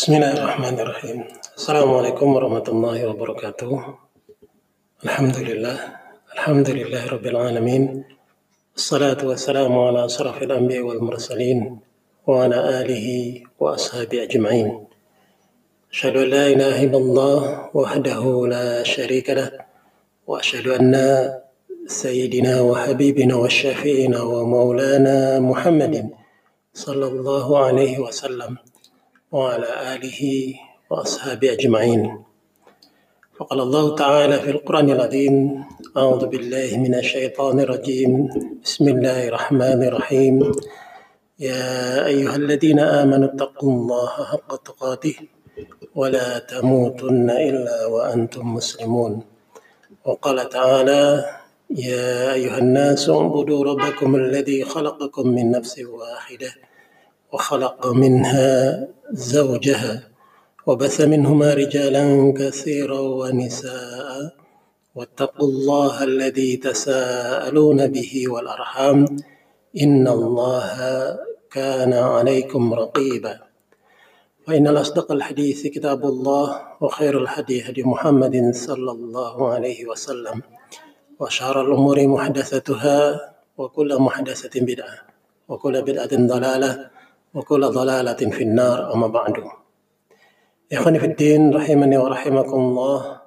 بسم الله الرحمن الرحيم. السلام عليكم ورحمة الله وبركاته. الحمد لله. الحمد لله رب العالمين. الصلاة والسلام على أشرف الأنبياء والمرسلين وعلى آله وأصحابه أجمعين. أشهد أن لا إله إلا الله وحده لا شريك له وأشهد أن سيدنا وحبيبنا وشفينا ومولانا محمد صلى الله عليه وسلم. وعلى آله وأصحابه أجمعين. فقال الله تعالى في القرآن العظيم أعوذ بالله من الشيطان الرجيم. بسم الله الرحمن الرحيم. يا أيها الذين آمنوا اتقوا الله حق تقاته ولا تموتن إلا وأنتم مسلمون. وقال تعالى يا أيها الناس اعبدوا ربكم الذي خلقكم من نفس واحدة وخلق منها زوجها وبث منهما رجالا كثيرا ونساء واتقوا الله الذي تساءلون به والأرحام إن الله كان عليكم رقيبا. فإن الأصدق الحديث كتاب الله وخير الهدي هدي محمد صلى الله عليه وسلم وشر الأمور محدثتها وكل محدثة بدعة وكل بدعة ضلالة وكل ضلالة في النار أما بعد. إخواني في الدين رحمني ورحمكم الله.